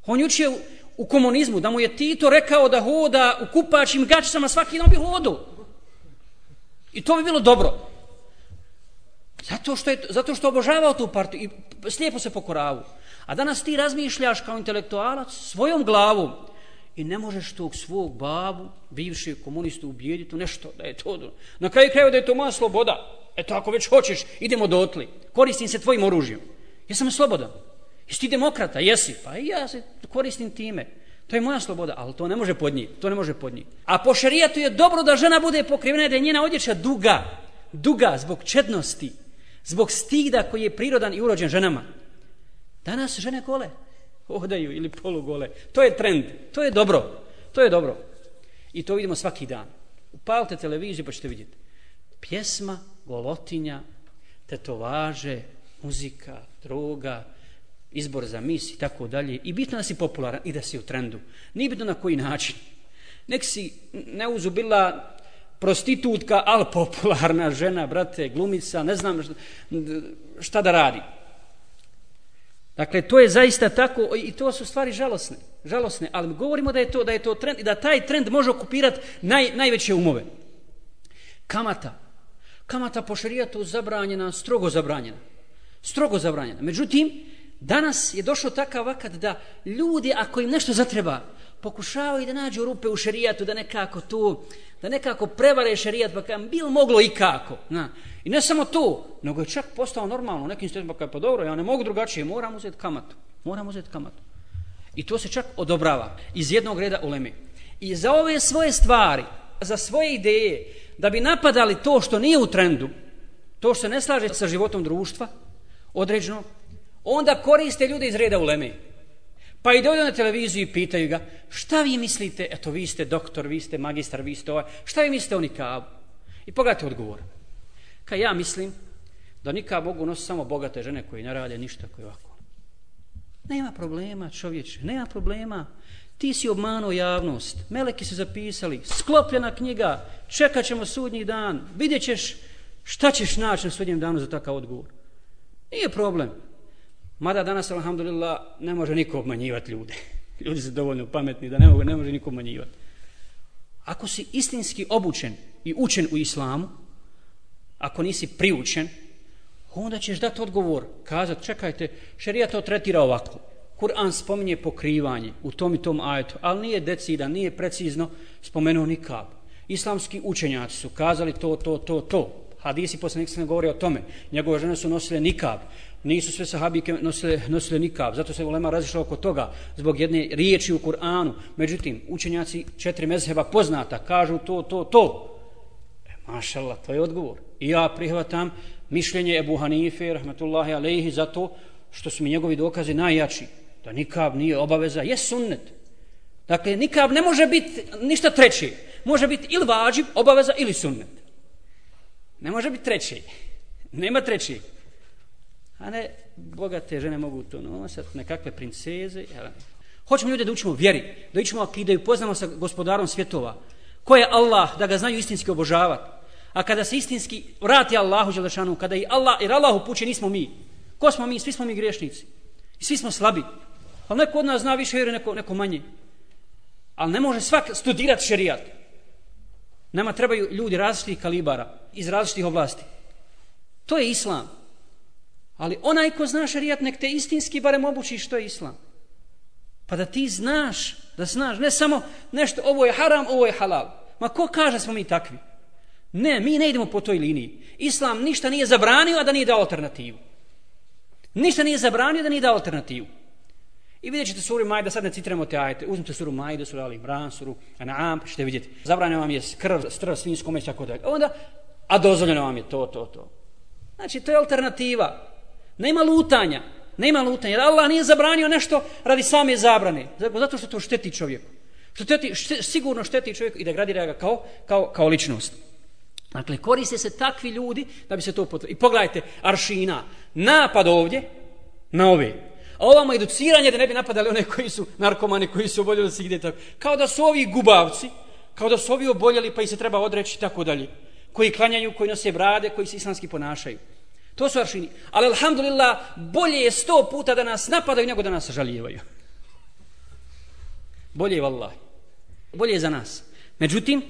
On juče u, u komunizmu, da mu je Tito rekao da hoda u kupačim gačicama svaki dan bi hodu. I to bi bilo dobro. Zato što, je, zato što obožavao tu partiju i slijepo se pokoravu. A danas ti razmišljaš kao intelektualac svojom glavom i ne možeš tog svog babu, bivšeg komunistu, ubijediti nešto da je to. Na kraju kraju da je to moja sloboda. Eto, ako već hoćeš, idemo do otli. Koristim se tvojim oružjem. Ja sam slobodan. Jesi ti demokrata? Jesi. Pa i ja se koristim time. To je moja sloboda, ali to ne može podnijeti. To ne može podnijeti. A po šerijatu je dobro da žena bude pokrivena da je njena odjeća duga. Duga zbog čednosti. Zbog stida koji je prirodan i urođen ženama. Danas žene kole hodaju ili polugole. To je trend. To je dobro. To je dobro. I to vidimo svaki dan. Upalite televiziju pa ćete vidjeti. Pjesma golotinja, tetovaže, muzika, droga, izbor za mis i tako dalje. I bitno da si popularan i da si u trendu. Nije bitno na koji način. Nek si neuzubila prostitutka, ali popularna žena, brate, glumica, ne znam šta, šta da radi. Dakle, to je zaista tako i to su stvari žalosne. Žalosne, ali govorimo da je to da je to trend i da taj trend može okupirati naj, najveće umove. Kamata, kamata po šarijatu zabranjena, strogo zabranjena. Strogo zabranjena. Međutim, danas je došao takav vakat da ljudi, ako im nešto zatreba, pokušavaju da nađu rupe u šerijatu, da nekako tu, da nekako prevare šerijat, pa kam bil moglo i kako. Na. I ne samo to, nego je čak postao normalno, nekim stvarima pa pa dobro, ja ne mogu drugačije, moram uzeti kamatu. Moram uzeti kamatu. I to se čak odobrava iz jednog reda u. I za ove svoje stvari, za svoje ideje, da bi napadali to što nije u trendu, to što se ne slaže sa životom društva, određeno, onda koriste ljude iz reda u Leme. Pa i ovdje na televiziju i pitaju ga, šta vi mislite, eto vi ste doktor, vi ste magistar, vi ste ovaj, šta vi mislite o nikabu? I pogledajte odgovor. Ka ja mislim da nikab mogu nositi samo bogate žene koje ne rade ništa koje ovako. Nema problema čovječe, nema problema. Ti si obmanuo javnost, meleki su zapisali, sklopljena knjiga, čekat ćemo sudnji dan, vidjet ćeš šta ćeš naći na sudnjem danu za takav odgovor. Nije problem. Mada danas, alhamdulillah, ne može niko obmanjivati ljude. Ljudi su dovoljno pametni da ne, mogu, ne može niko obmanjivati. Ako si istinski obučen i učen u islamu, ako nisi priučen, onda ćeš dati odgovor, kazati, čekajte, šerija to tretira ovako. Kur'an spominje pokrivanje u tom i tom ajetu, ali nije decida, nije precizno spomenuo nikab. Islamski učenjaci su kazali to, to, to, to. Hadisi poslanik se ne govori o tome. Njegove žene su nosile nikab. Nisu sve sahabike nosile, nosile nikab. Zato se ulema razišla oko toga zbog jedne riječi u Kur'anu. Međutim, učenjaci četiri mezheba poznata kažu to, to, to. E, mašallah, to je odgovor. I ja prihvatam mišljenje Ebu Hanife, rahmetullahi alejhi, zato što su mi njegovi dokazi najjači. Da nikab nije obaveza, je sunnet. Dakle, nikab ne može biti ništa treće. Može biti ili vađib, obaveza, ili sunnet. Ne može biti treći. Nema treći. A ne, bogate žene mogu to nosati, ono nekakve princeze. Hoćemo ljude da učimo vjeri, da učimo akidaju, poznamo sa gospodarom svjetova. Ko je Allah, da ga znaju istinski obožavati. A kada se istinski vrati Allahu Đelešanu, kada i Allah, jer Allah upuće, nismo mi. Ko smo mi? Svi smo mi griješnici. I svi smo slabi. Ali neko od nas zna više vjeri, neko, neko manje. Ali ne može svak studirati šerijat. Nama trebaju ljudi različitih kalibara, iz različitih oblasti. To je islam. Ali onaj ko zna šarijat, nek te istinski barem obuči što je islam. Pa da ti znaš, da znaš, ne samo nešto, ovo je haram, ovo je halal. Ma ko kaže smo mi takvi? Ne, mi ne idemo po toj liniji. Islam ništa nije zabranio, a da nije dao alternativu. Ništa nije zabranio, da nije dao alternativu. I vidjet ćete suru Majda, sad ne citiramo te ajete. Uzmite suru Majda, suru Ali Imran, suru An'am, pa ćete vidjeti. Zabranio vam je krv, strv, svinjsko meso, tako dalje. Onda, a dozvoljeno vam je to, to, to. Znači, to je alternativa. Nema lutanja. Nema lutanja. Jer Allah nije zabranio nešto radi same zabrane. Zato što to šteti čovjeku. Što šteti, šte, sigurno šteti čovjeku i da gradira ga kao, kao, kao ličnost. Dakle, koriste se takvi ljudi da bi se to potvrdilo. I pogledajte, aršina, napad ovdje na ove. A ovamo educiranje da ne bi napadali one koji su narkomani, koji su oboljeli da se ide tako. Kao da su ovi gubavci, kao da su ovi oboljeli pa i se treba odreći tako dalje. Koji klanjaju, koji nose brade, koji se islamski ponašaju. To su aršini. Ali, alhamdulillah, bolje je sto puta da nas napadaju nego da nas žalijevaju. Bolje je, vallahi. Bolje je za nas. Međutim,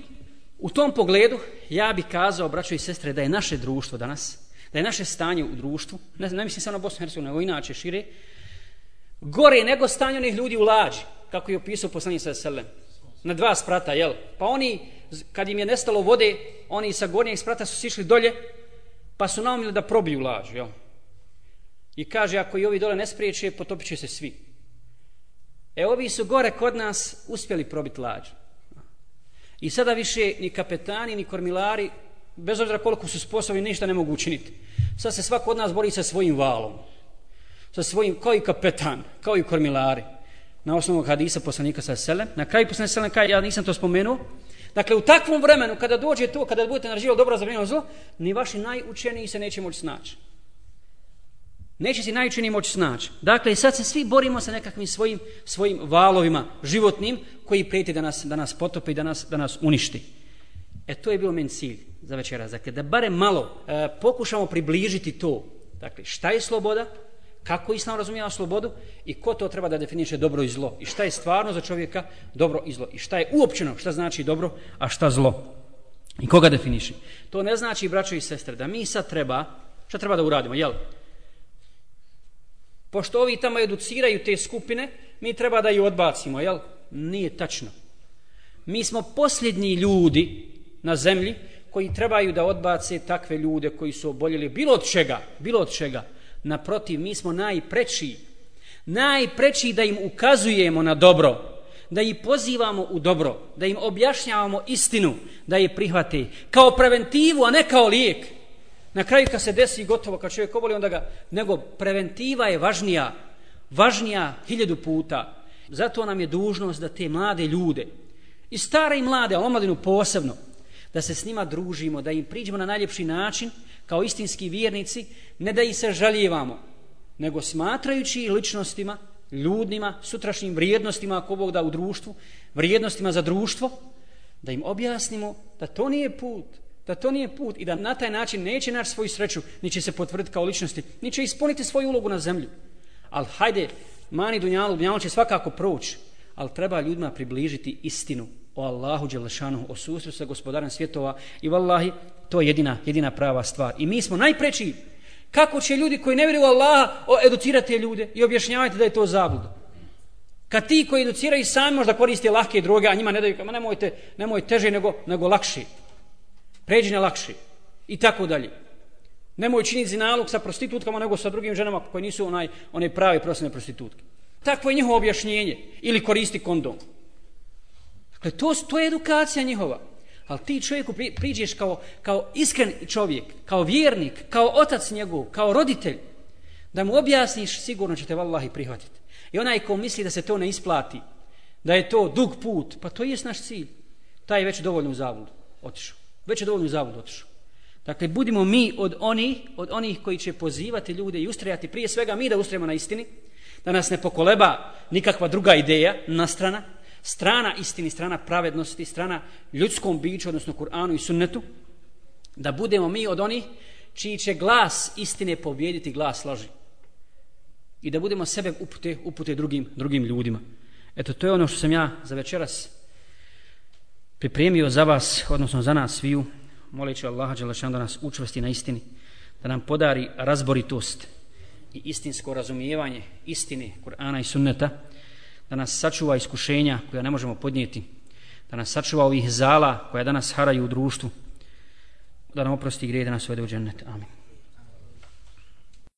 u tom pogledu, ja bih kazao, braćo i sestre, da je naše društvo danas, da je naše stanje u društvu, ne, ne mislim samo na Bosnu i Hercegovinu, nego inače šire, gore nego stanje onih ljudi u lađi, kako je opisao poslanji sa selem. Na dva sprata, jel? Pa oni, kad im je nestalo vode, oni sa gornjeg sprata su sišli dolje, pa su naumili da probiju laž, jel? I kaže, ako i ovi dole ne spriječe, potopit će se svi. E, ovi su gore kod nas uspjeli probiti lađ. I sada više ni kapetani, ni kormilari, bez obzira koliko su sposobni, ništa ne mogu učiniti. Sad se svako od nas bori sa svojim valom. Sa svojim, kao i kapetan, kao i kormilari. Na osnovu hadisa poslanika sa selem. Na kraju poslanika sa selem, ja nisam to spomenuo. Dakle, u takvom vremenu, kada dođe to, kada budete narživali dobro za zlo, ni vaši najučeniji se neće moći snaći. Neće se najučeniji moći snaći. Dakle, sad se svi borimo sa nekakvim svojim, svojim valovima životnim koji prijeti da nas, da nas potope i da nas, da nas uništi. E, to je bio men cilj za večeras. Dakle, da bare malo e, pokušamo približiti to. Dakle, šta je sloboda, kako islam razumijeva slobodu i ko to treba da definiše dobro i zlo. I šta je stvarno za čovjeka dobro i zlo. I šta je uopćeno, šta znači dobro, a šta zlo. I koga definiši. To ne znači, braćo i sestre, da mi sad treba, šta treba da uradimo, jel? Pošto ovi tamo educiraju te skupine, mi treba da ih odbacimo, jel? Nije tačno. Mi smo posljednji ljudi na zemlji koji trebaju da odbace takve ljude koji su oboljeli bilo od čega, bilo od čega. Naprotiv, mi smo najpreči. Najpreči da im ukazujemo na dobro, da ih pozivamo u dobro, da im objašnjavamo istinu, da je prihvate kao preventivu, a ne kao lijek. Na kraju kad se desi gotovo, kad čovjek oboli, onda ga, nego preventiva je važnija, važnija hiljadu puta. Zato nam je dužnost da te mlade ljude, i stare i mlade, a omladinu posebno, da se s njima družimo, da im priđemo na najljepši način, kao istinski vjernici, ne da ih se žaljevamo, nego smatrajući ličnostima, ljudnima, sutrašnjim vrijednostima, ako Bog da u društvu, vrijednostima za društvo, da im objasnimo da to nije put, da to nije put i da na taj način neće naći svoju sreću, ni će se potvrditi kao ličnosti, ni će ispuniti svoju ulogu na zemlju. Ali hajde, mani dunjalu, dunjalu će svakako proći, ali treba ljudima približiti istinu o Allahu Đelešanu, o susru sa gospodarem svjetova i vallahi, to je jedina, jedina prava stvar. I mi smo najpreći kako će ljudi koji ne vjeruju Allaha educirati ljude i objašnjavati da je to zabluda. Kad ti koji educiraju sami možda koriste lahke droge, a njima ne daju, ma nemojte, nemoj teže nego, nego lakši. Pređi na lakši. I tako dalje. Nemoj činiti zinalog sa prostitutkama, nego sa drugim ženama koje nisu onaj, one prave prosjene prostitutke. Takvo je njihovo objašnjenje. Ili koristi kondom. Dakle, to, to je edukacija njihova. Ali ti čovjeku pri, priđeš kao, kao iskren čovjek, kao vjernik, kao otac njegov, kao roditelj, da mu objasniš, sigurno će te vallahi prihvatiti. I onaj ko misli da se to ne isplati, da je to dug put, pa to je naš cilj. Taj je već dovoljno u zavodu otišao. Već je dovoljno u zavodu otišao. Dakle, budimo mi od onih, od onih koji će pozivati ljude i ustrajati, prije svega mi da ustrajemo na istini, da nas ne pokoleba nikakva druga ideja na strana, strana istini, strana pravednosti, strana ljudskom biću, odnosno Kur'anu i sunnetu, da budemo mi od onih čiji će glas istine pobjediti glas laži. I da budemo sebe upute, upute drugim, drugim ljudima. Eto, to je ono što sam ja za večeras pripremio za vas, odnosno za nas sviju, moleći Allaha Đelešan da nas učvrsti na istini, da nam podari razboritost i istinsko razumijevanje istine Kur'ana i sunneta, da nas sačuva iskušenja koja ne možemo podnijeti, da nas sačuva ovih zala koja danas haraju u društvu, da nam oprosti grije da nas uvede u džennet. Amin.